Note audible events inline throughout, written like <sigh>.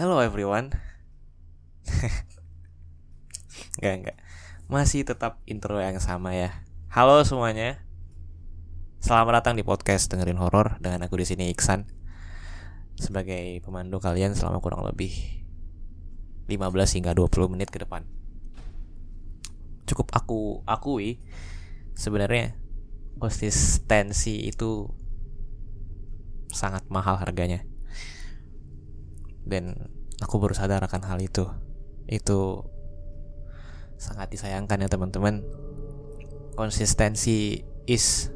Hello everyone. <laughs> Enggak, enggak. Masih tetap intro yang sama ya. Halo semuanya. Selamat datang di podcast dengerin horor dengan aku di sini Iksan. Sebagai pemandu kalian selama kurang lebih 15 hingga 20 menit ke depan. Cukup aku akui sebenarnya konsistensi itu sangat mahal harganya dan aku baru sadar akan hal itu. Itu sangat disayangkan ya teman-teman. Konsistensi is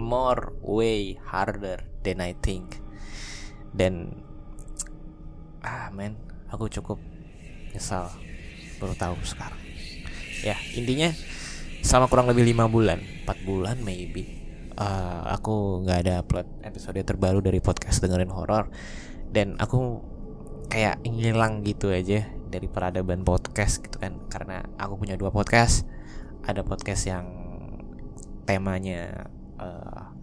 more way harder than I think. Dan ah men aku cukup nyesal baru tahu sekarang. Ya intinya selama kurang lebih lima bulan 4 bulan maybe uh, aku nggak ada upload episode terbaru dari podcast dengerin horor. Dan aku kayak ngilang gitu aja dari peradaban podcast gitu kan. Karena aku punya dua podcast. Ada podcast yang temanya uh,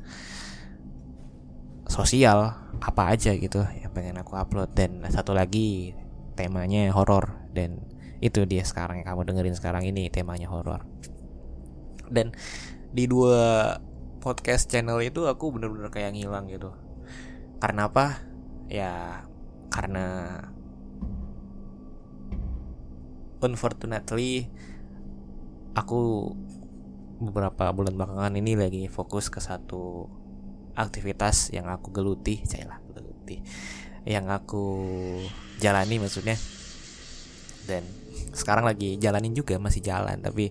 sosial apa aja gitu yang pengen aku upload. Dan satu lagi temanya horor. Dan itu dia sekarang yang kamu dengerin sekarang ini temanya horor. Dan di dua podcast channel itu aku bener-bener kayak ngilang gitu. Karena apa? Ya karena unfortunately aku beberapa bulan belakangan ini lagi fokus ke satu aktivitas yang aku geluti, lah geluti, yang aku jalani maksudnya. Dan sekarang lagi jalanin juga masih jalan tapi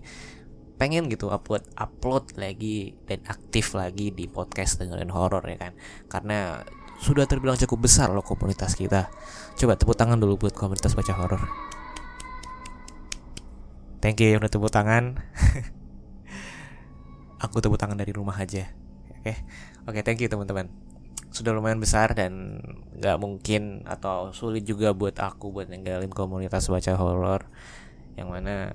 pengen gitu upload upload lagi dan aktif lagi di podcast dengerin horor ya kan karena sudah terbilang cukup besar loh komunitas kita. Coba tepuk tangan dulu buat komunitas baca horor. Thank you udah tepuk tangan. <laughs> Aku tepuk tangan dari rumah aja. Oke, okay? oke, okay, thank you teman-teman. Sudah lumayan besar dan nggak mungkin atau sulit juga buat aku buat ninggalin komunitas baca horor yang mana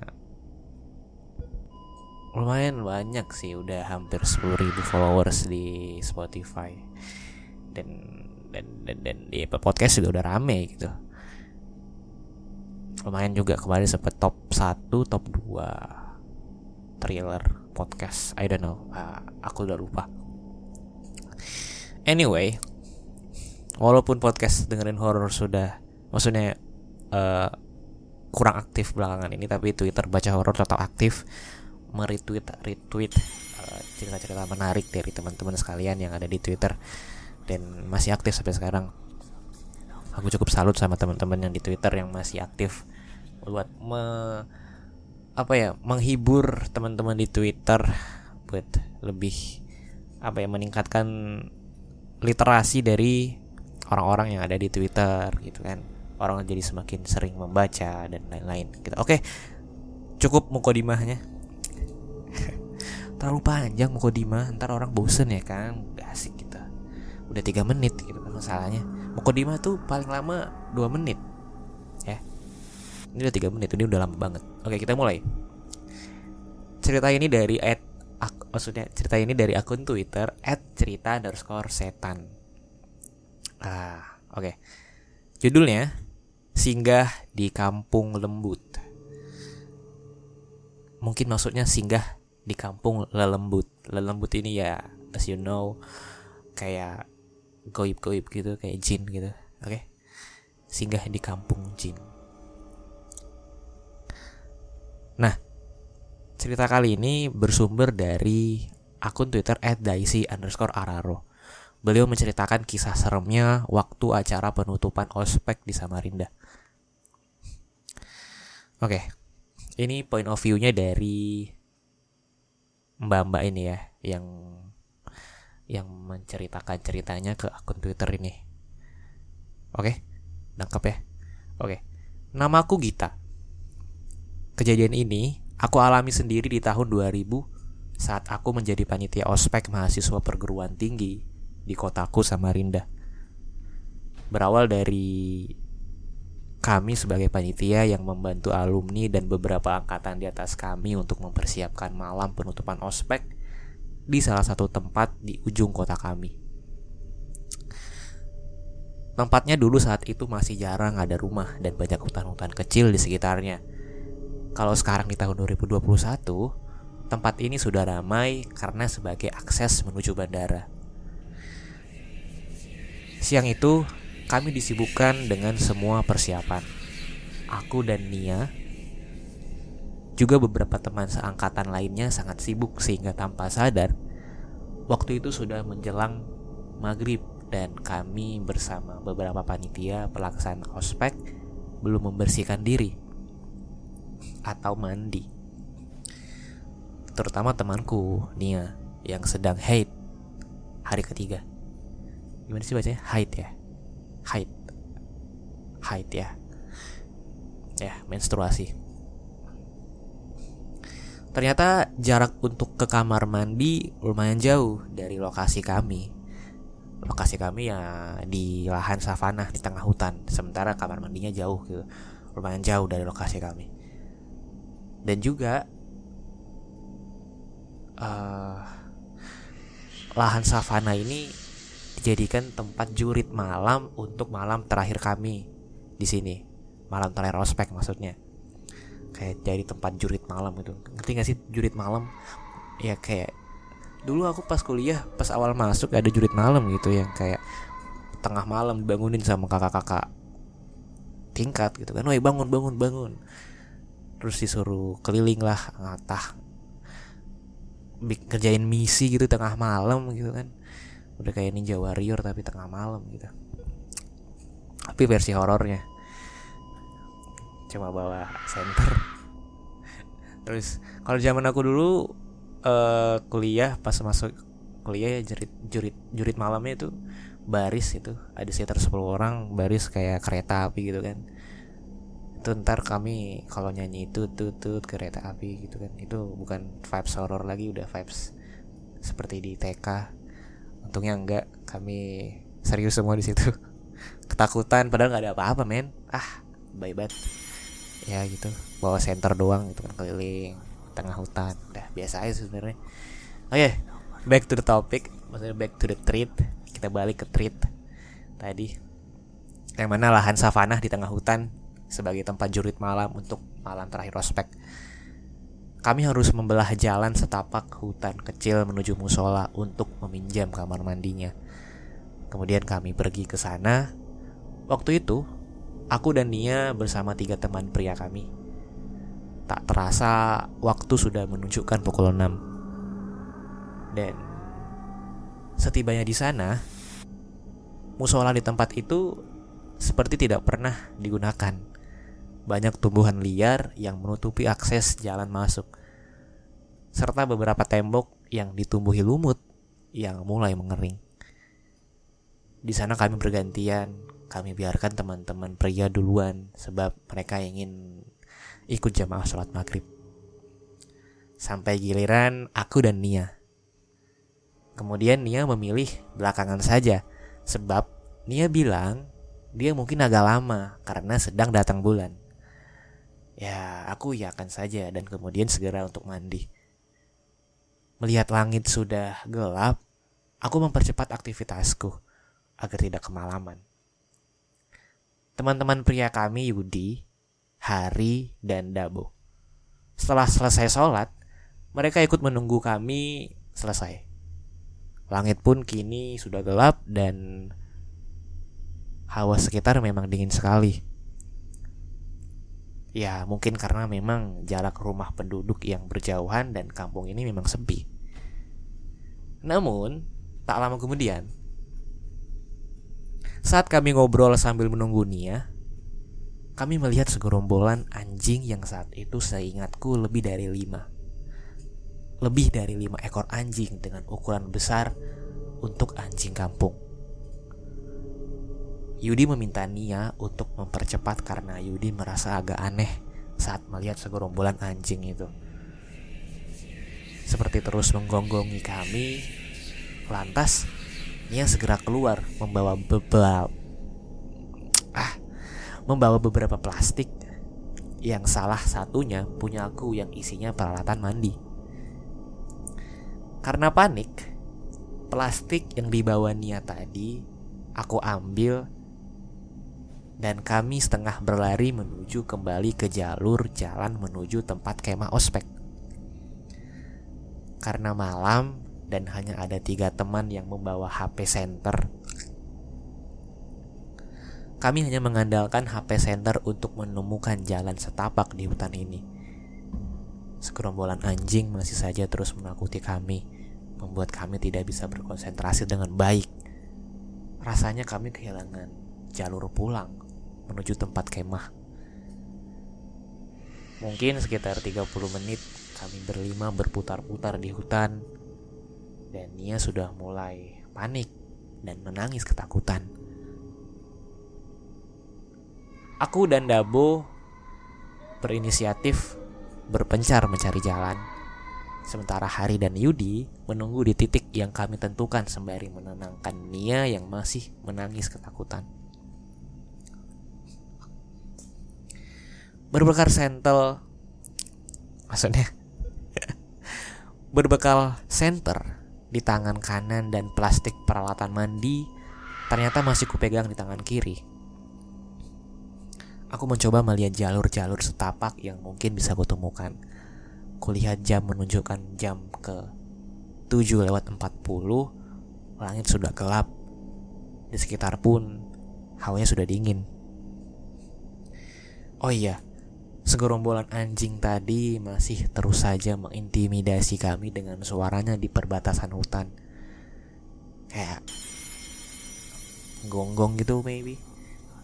lumayan banyak sih udah hampir 10.000 followers di Spotify dan dan dan, dan di podcast juga udah rame gitu. Lumayan juga kemarin sempet top 1 top 2 trailer podcast. I don't know. Uh, aku udah lupa. Anyway walaupun podcast dengerin horror sudah maksudnya uh, kurang aktif belakangan ini tapi Twitter baca horror tetap aktif. Meretweet retweet uh, cerita-cerita menarik dari teman-teman sekalian yang ada di Twitter dan masih aktif sampai sekarang. Aku cukup salut sama teman-teman yang di Twitter yang masih aktif buat me apa ya menghibur teman-teman di Twitter buat lebih apa ya meningkatkan literasi dari orang-orang yang ada di Twitter gitu kan. Orang jadi semakin sering membaca dan lain-lain gitu. Oke cukup mukodimahnya <laughs> terlalu panjang mukodimah ntar orang bosen ya kan udah tiga menit gitu kan masalahnya. Mukodima tuh paling lama dua menit ya. Ini udah tiga menit ini udah lama banget. Oke kita mulai. Cerita ini dari at ak, maksudnya cerita ini dari akun Twitter at cerita underscore setan. Ah oke. Judulnya singgah di kampung lembut. Mungkin maksudnya singgah di kampung lelembut. Lelembut ini ya as you know kayak goib-goib gitu kayak jin gitu oke okay? singgah di kampung jin nah cerita kali ini bersumber dari akun twitter @daisy underscore araro beliau menceritakan kisah seremnya waktu acara penutupan ospek di Samarinda oke okay. ini point of view-nya dari mbak-mbak ini ya yang yang menceritakan ceritanya ke akun Twitter ini. Oke, nangkep ya. Oke, namaku Gita. Kejadian ini aku alami sendiri di tahun 2000 saat aku menjadi panitia ospek mahasiswa perguruan tinggi di kotaku Samarinda. Berawal dari kami sebagai panitia yang membantu alumni dan beberapa angkatan di atas kami untuk mempersiapkan malam penutupan ospek di salah satu tempat di ujung kota kami. Tempatnya dulu saat itu masih jarang ada rumah dan banyak hutan-hutan kecil di sekitarnya. Kalau sekarang di tahun 2021, tempat ini sudah ramai karena sebagai akses menuju bandara. Siang itu, kami disibukkan dengan semua persiapan. Aku dan Nia, juga beberapa teman seangkatan lainnya sangat sibuk sehingga tanpa sadar, waktu itu sudah menjelang maghrib dan kami bersama beberapa panitia pelaksana ospek belum membersihkan diri atau mandi. Terutama temanku Nia yang sedang haid hari ketiga. Gimana sih bacanya? Haid ya. Haid. Haid ya. Ya, menstruasi. Ternyata jarak untuk ke kamar mandi lumayan jauh dari lokasi kami. Lokasi kami ya di lahan savana di tengah hutan. Sementara kamar mandinya jauh gitu. Lumayan jauh dari lokasi kami. Dan juga uh, lahan savana ini dijadikan tempat jurit malam untuk malam terakhir kami di sini. Malam terakhir ospek maksudnya kayak jadi tempat jurit malam gitu. Ngerti gak sih jurit malam? Ya kayak dulu aku pas kuliah pas awal masuk ada jurit malam gitu yang kayak tengah malam dibangunin sama kakak-kakak tingkat gitu kan, woi bangun bangun bangun, terus disuruh keliling lah ngatah. Kerjain misi gitu tengah malam gitu kan, udah kayak ninja warrior tapi tengah malam gitu, tapi versi horornya, cuma bawa center, terus kalau zaman aku dulu uh, kuliah pas masuk kuliah ya jurit jurit jurit malamnya itu baris itu. Ada sekitar 10 orang baris kayak kereta api gitu kan. Itu ntar kami kalau nyanyi itu tutut tut kereta api gitu kan. Itu bukan vibes horror lagi udah vibes seperti di TK untungnya enggak kami serius semua di situ. <laughs> Ketakutan padahal nggak ada apa-apa men. Ah bye bye ya gitu bawa center doang gitu kan keliling tengah hutan. Udah biasa aja sebenarnya. Oke okay, back to the topic maksudnya back to the treat. Kita balik ke treat tadi. Yang mana lahan savana di tengah hutan sebagai tempat jurit malam untuk malam terakhir ospek. Kami harus membelah jalan setapak hutan kecil menuju musola untuk meminjam kamar mandinya. Kemudian kami pergi ke sana. Waktu itu, aku dan Nia bersama tiga teman pria kami Tak terasa waktu sudah menunjukkan pukul 6. Dan setibanya di sana, musola di tempat itu seperti tidak pernah digunakan. Banyak tumbuhan liar yang menutupi akses jalan masuk. Serta beberapa tembok yang ditumbuhi lumut yang mulai mengering. Di sana kami bergantian, kami biarkan teman-teman pria duluan sebab mereka ingin ikut jamaah sholat maghrib. Sampai giliran aku dan Nia. Kemudian Nia memilih belakangan saja, sebab Nia bilang dia mungkin agak lama karena sedang datang bulan. Ya, aku yakan saja dan kemudian segera untuk mandi. Melihat langit sudah gelap, aku mempercepat aktivitasku agar tidak kemalaman. Teman-teman pria kami Yudi Hari, dan Dabo. Setelah selesai sholat, mereka ikut menunggu kami selesai. Langit pun kini sudah gelap dan hawa sekitar memang dingin sekali. Ya, mungkin karena memang jarak rumah penduduk yang berjauhan dan kampung ini memang sepi. Namun, tak lama kemudian, saat kami ngobrol sambil menunggu Nia, kami melihat segerombolan anjing yang saat itu seingatku lebih dari lima. Lebih dari lima ekor anjing dengan ukuran besar untuk anjing kampung. Yudi meminta Nia untuk mempercepat karena Yudi merasa agak aneh saat melihat segerombolan anjing itu. Seperti terus menggonggongi kami, lantas Nia segera keluar membawa bebal ah membawa beberapa plastik yang salah satunya punya aku yang isinya peralatan mandi. Karena panik, plastik yang dibawa Nia tadi aku ambil dan kami setengah berlari menuju kembali ke jalur jalan menuju tempat kemah ospek. Karena malam dan hanya ada tiga teman yang membawa HP center, kami hanya mengandalkan HP center untuk menemukan jalan setapak di hutan ini. Segerombolan anjing masih saja terus menakuti kami, membuat kami tidak bisa berkonsentrasi dengan baik. Rasanya kami kehilangan jalur pulang menuju tempat kemah. Mungkin sekitar 30 menit kami berlima berputar-putar di hutan dan Nia sudah mulai panik dan menangis ketakutan. Aku dan Dabo berinisiatif berpencar mencari jalan. Sementara Hari dan Yudi menunggu di titik yang kami tentukan sembari menenangkan Nia yang masih menangis ketakutan. berbekal sentel maksudnya <laughs> berbekal senter di tangan kanan dan plastik peralatan mandi ternyata masih kupegang di tangan kiri. Aku mencoba melihat jalur-jalur setapak yang mungkin bisa kutemukan. Kulihat jam menunjukkan jam ke 7 lewat 40 Langit sudah gelap Di sekitar pun Hawanya sudah dingin Oh iya Segerombolan anjing tadi masih terus saja mengintimidasi kami dengan suaranya di perbatasan hutan. Kayak gonggong gitu maybe.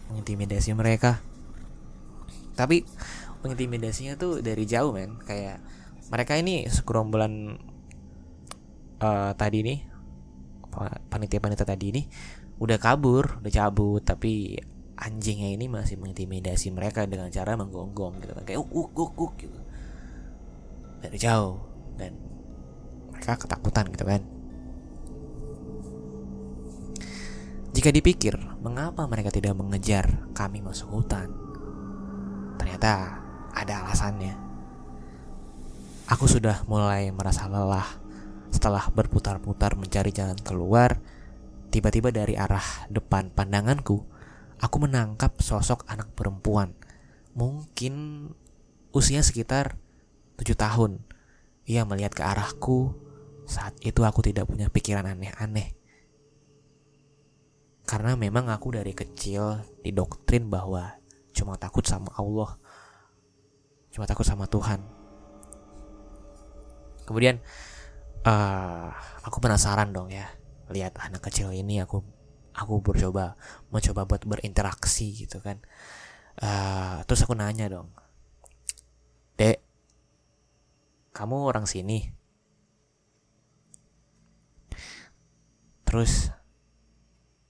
Mengintimidasi mereka. Tapi mengintimidasinya tuh dari jauh men. Kayak mereka ini segerombolan uh, tadi nih panitia-panitia tadi ini udah kabur, udah cabut tapi anjingnya ini masih mengintimidasi mereka dengan cara menggonggong gitu kan. Kayak uk uk uk, gitu. Dari jauh dan mereka ketakutan gitu kan. Jika dipikir mengapa mereka tidak mengejar kami masuk hutan? Ternyata ada alasannya. Aku sudah mulai merasa lelah setelah berputar-putar mencari jalan keluar tiba-tiba dari arah depan pandanganku aku menangkap sosok anak perempuan. Mungkin usia sekitar tujuh tahun. Ia melihat ke arahku. Saat itu aku tidak punya pikiran aneh-aneh. Karena memang aku dari kecil didoktrin bahwa cuma takut sama Allah. Cuma takut sama Tuhan. Kemudian uh, aku penasaran dong ya lihat anak kecil ini aku aku bercoba mencoba buat berinteraksi gitu kan. Uh, terus aku nanya dong dek kamu orang sini? Terus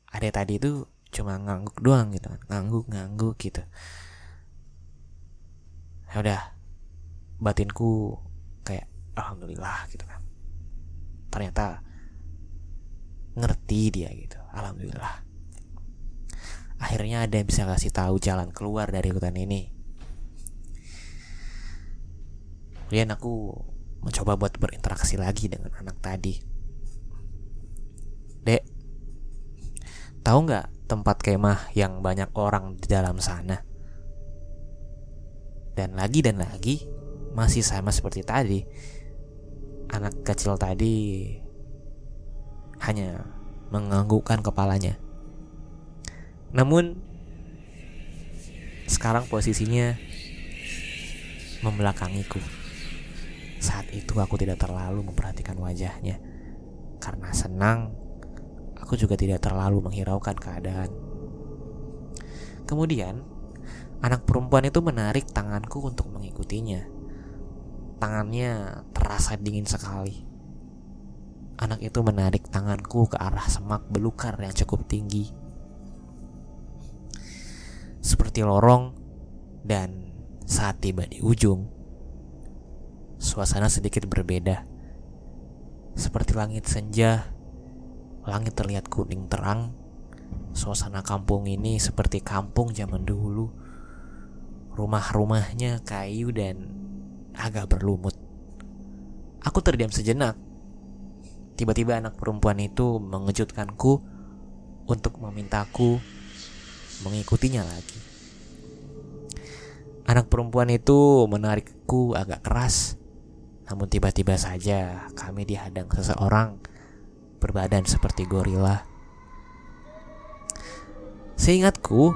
ada tadi itu cuma ngangguk doang gitu kan ngangguk ngangguk gitu. Ya udah batinku kayak alhamdulillah gitu kan. Ternyata ngerti dia gitu. Alhamdulillah. Akhirnya ada yang bisa kasih tahu jalan keluar dari hutan ini. Kemudian aku mencoba buat berinteraksi lagi dengan anak tadi. Dek tahu nggak tempat kemah yang banyak orang di dalam sana? Dan lagi dan lagi masih sama seperti tadi. Anak kecil tadi hanya menganggukkan kepalanya. Namun sekarang posisinya membelakangiku. Saat itu aku tidak terlalu memperhatikan wajahnya. Karena senang, aku juga tidak terlalu menghiraukan keadaan. Kemudian, anak perempuan itu menarik tanganku untuk mengikutinya. Tangannya terasa dingin sekali. Anak itu menarik tanganku ke arah semak belukar yang cukup tinggi. Seperti lorong dan saat tiba di ujung, suasana sedikit berbeda. Seperti langit senja, langit terlihat kuning terang. Suasana kampung ini seperti kampung zaman dulu. Rumah-rumahnya kayu dan agak berlumut. Aku terdiam sejenak Tiba-tiba anak perempuan itu mengejutkanku untuk memintaku mengikutinya lagi. Anak perempuan itu menarikku agak keras, namun tiba-tiba saja kami dihadang seseorang berbadan seperti gorila. Seingatku,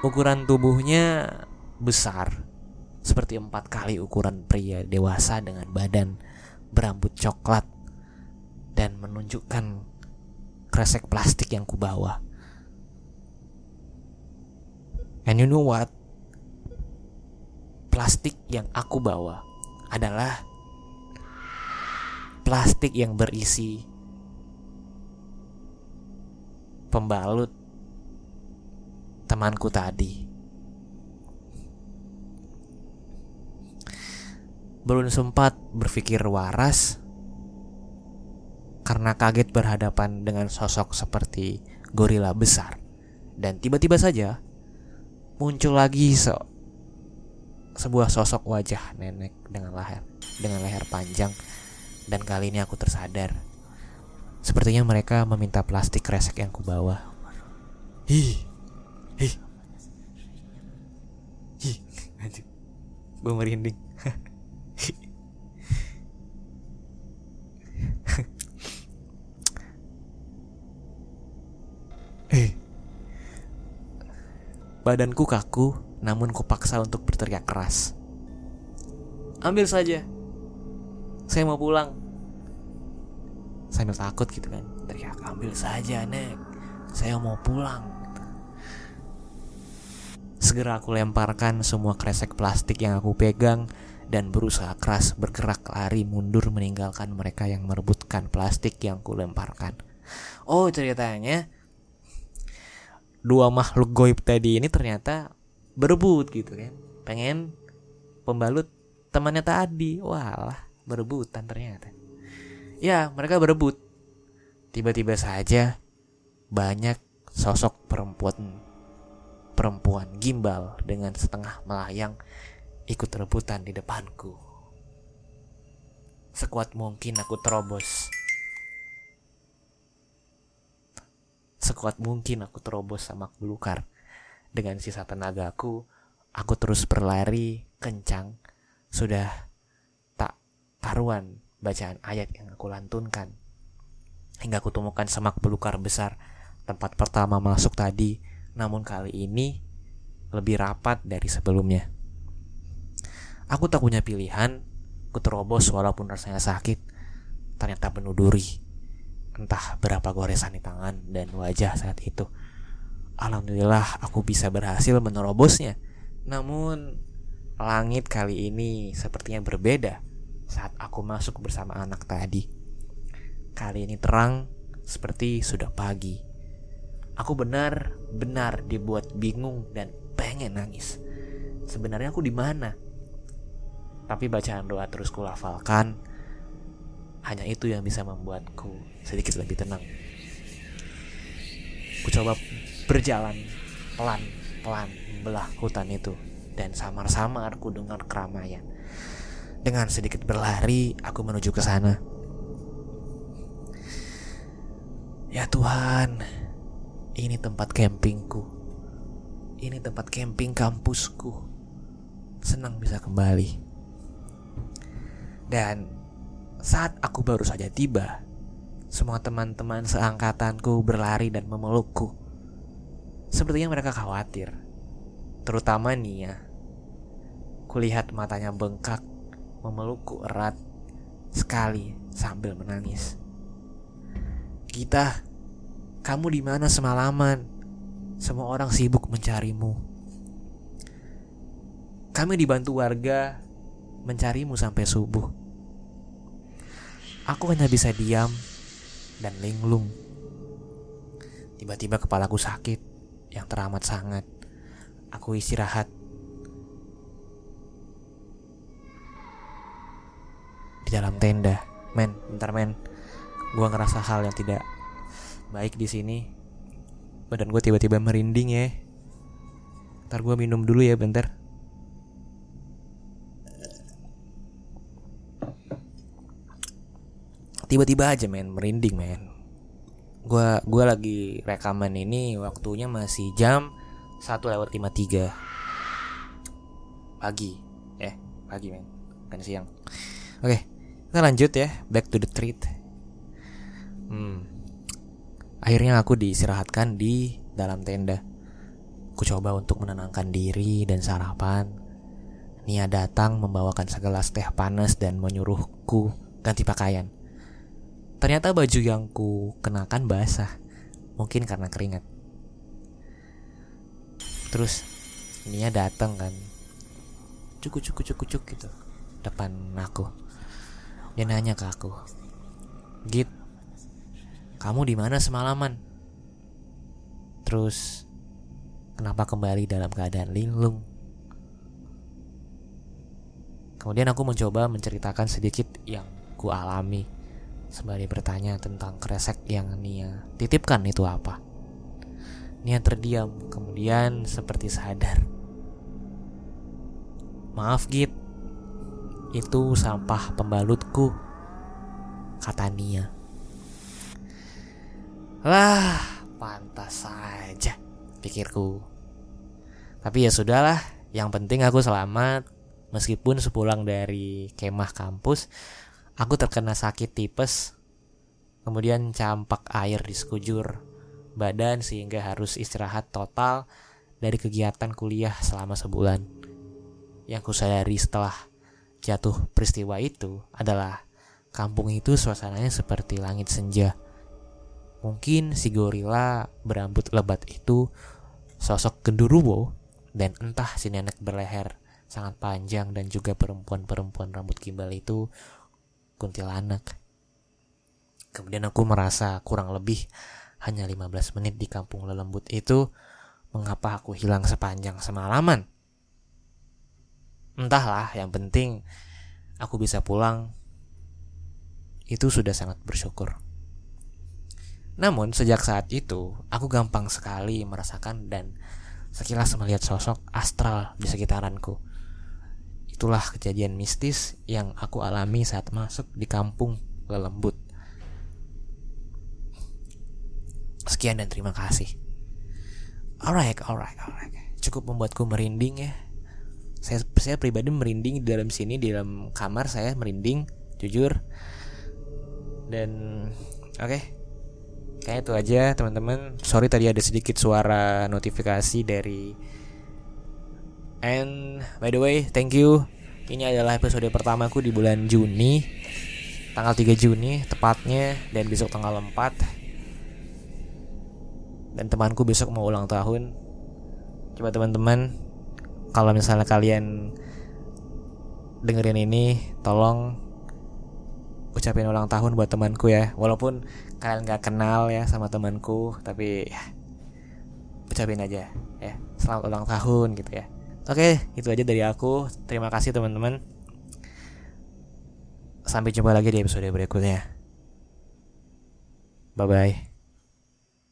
ukuran tubuhnya besar, seperti empat kali ukuran pria dewasa dengan badan berambut coklat dan menunjukkan kresek plastik yang kubawa. And you know what? Plastik yang aku bawa adalah plastik yang berisi pembalut temanku tadi. Belum sempat berpikir waras karena kaget berhadapan dengan sosok seperti gorila besar. Dan tiba-tiba saja muncul lagi se sebuah sosok wajah nenek dengan leher dengan leher panjang dan kali ini aku tersadar sepertinya mereka meminta plastik kresek yang kubawa. Hi. Hi. Hi. Gue merinding. <laughs> Badanku kaku, namun kupaksa untuk berteriak keras. Ambil saja. Saya mau pulang. Sambil takut gitu kan. Teriak, ambil saja, Nek. Saya mau pulang. Segera aku lemparkan semua kresek plastik yang aku pegang dan berusaha keras bergerak lari mundur meninggalkan mereka yang merebutkan plastik yang kulemparkan. Oh ceritanya dua makhluk goib tadi ini ternyata berebut gitu kan. Pengen pembalut temannya tadi. Walah berebutan ternyata. Ya mereka berebut. Tiba-tiba saja banyak sosok perempuan perempuan gimbal dengan setengah melayang ikut rebutan di depanku. Sekuat mungkin aku terobos Sekuat mungkin aku terobos sama belukar. Dengan sisa tenagaku, aku terus berlari kencang. Sudah tak karuan bacaan ayat yang aku lantunkan. Hingga aku temukan semak belukar besar tempat pertama masuk tadi, namun kali ini lebih rapat dari sebelumnya. Aku tak punya pilihan, aku terobos walaupun rasanya sakit. Ternyata penuh duri entah berapa goresan di tangan dan wajah saat itu. Alhamdulillah aku bisa berhasil menerobosnya. Namun langit kali ini sepertinya berbeda saat aku masuk bersama anak tadi. Kali ini terang seperti sudah pagi. Aku benar-benar dibuat bingung dan pengen nangis. Sebenarnya aku di mana? Tapi bacaan doa terus kulafalkan hanya itu yang bisa membuatku sedikit lebih tenang. Ku coba berjalan pelan-pelan membelah hutan itu dan samar-samar ku dengar keramaian. Dengan sedikit berlari, aku menuju ke sana. Ya Tuhan, ini tempat campingku. Ini tempat camping kampusku. Senang bisa kembali. Dan saat aku baru saja tiba, semua teman-teman seangkatanku berlari dan memelukku. Sepertinya mereka khawatir, terutama Nia. Kulihat matanya bengkak, memelukku erat sekali sambil menangis. Kita, kamu di mana semalaman? Semua orang sibuk mencarimu. Kami dibantu warga mencarimu sampai subuh. Aku hanya bisa diam dan linglung. Tiba-tiba kepalaku sakit yang teramat sangat. Aku istirahat. Di dalam tenda. Men, bentar men. Gua ngerasa hal yang tidak baik di sini. Badan gue tiba-tiba merinding ya. Ntar gue minum dulu ya bentar. Tiba-tiba aja men. Merinding men. Gue gua lagi rekaman ini waktunya masih jam satu lewat lima tiga. Pagi. Eh pagi men. Kan siang. Oke kita lanjut ya. Back to the treat. Hmm. Akhirnya aku diistirahatkan di dalam tenda. Ku coba untuk menenangkan diri dan sarapan. Nia datang membawakan segelas teh panas dan menyuruhku ganti pakaian. Ternyata baju yang ku kenakan basah, mungkin karena keringat. Terus Nia datang kan, cukup cukup cukup cukup gitu depan aku. Dia nanya ke aku, Git, kamu di mana semalaman? Terus Kenapa kembali dalam keadaan linglung? Kemudian aku mencoba menceritakan sedikit yang ku alami sembari bertanya tentang kresek yang Nia titipkan itu apa. Nia terdiam, kemudian seperti sadar. Maaf Git, itu sampah pembalutku, kata Nia. Lah, pantas saja pikirku. Tapi ya sudahlah, yang penting aku selamat. Meskipun sepulang dari kemah kampus, aku terkena sakit tipes. Kemudian campak air di sekujur badan sehingga harus istirahat total dari kegiatan kuliah selama sebulan. Yang kusadari setelah jatuh peristiwa itu adalah kampung itu suasananya seperti langit senja Mungkin si gorila berambut lebat itu sosok genderuwo dan entah si nenek berleher sangat panjang dan juga perempuan-perempuan rambut gimbal itu kuntilanak. Kemudian aku merasa kurang lebih hanya 15 menit di kampung lelembut itu mengapa aku hilang sepanjang semalaman. Entahlah, yang penting aku bisa pulang itu sudah sangat bersyukur. Namun sejak saat itu aku gampang sekali merasakan dan sekilas melihat sosok astral di sekitaranku. Itulah kejadian mistis yang aku alami saat masuk di kampung lelembut. Sekian dan terima kasih. Alright, alright, alright. Cukup membuatku merinding ya. Saya, saya pribadi merinding di dalam sini di dalam kamar saya merinding, jujur. Dan oke, okay, Kayaknya itu aja teman-teman. Sorry tadi ada sedikit suara notifikasi dari And by the way, thank you. Ini adalah episode pertamaku di bulan Juni. Tanggal 3 Juni tepatnya dan besok tanggal 4. Dan temanku besok mau ulang tahun. Coba teman-teman kalau misalnya kalian dengerin ini, tolong ucapin ulang tahun buat temanku ya. Walaupun kalian gak kenal ya sama temanku tapi ya ucapin aja ya selamat ulang tahun gitu ya oke itu aja dari aku. Terima kasih teman-teman. Sampai jumpa lagi di episode berikutnya. Bye bye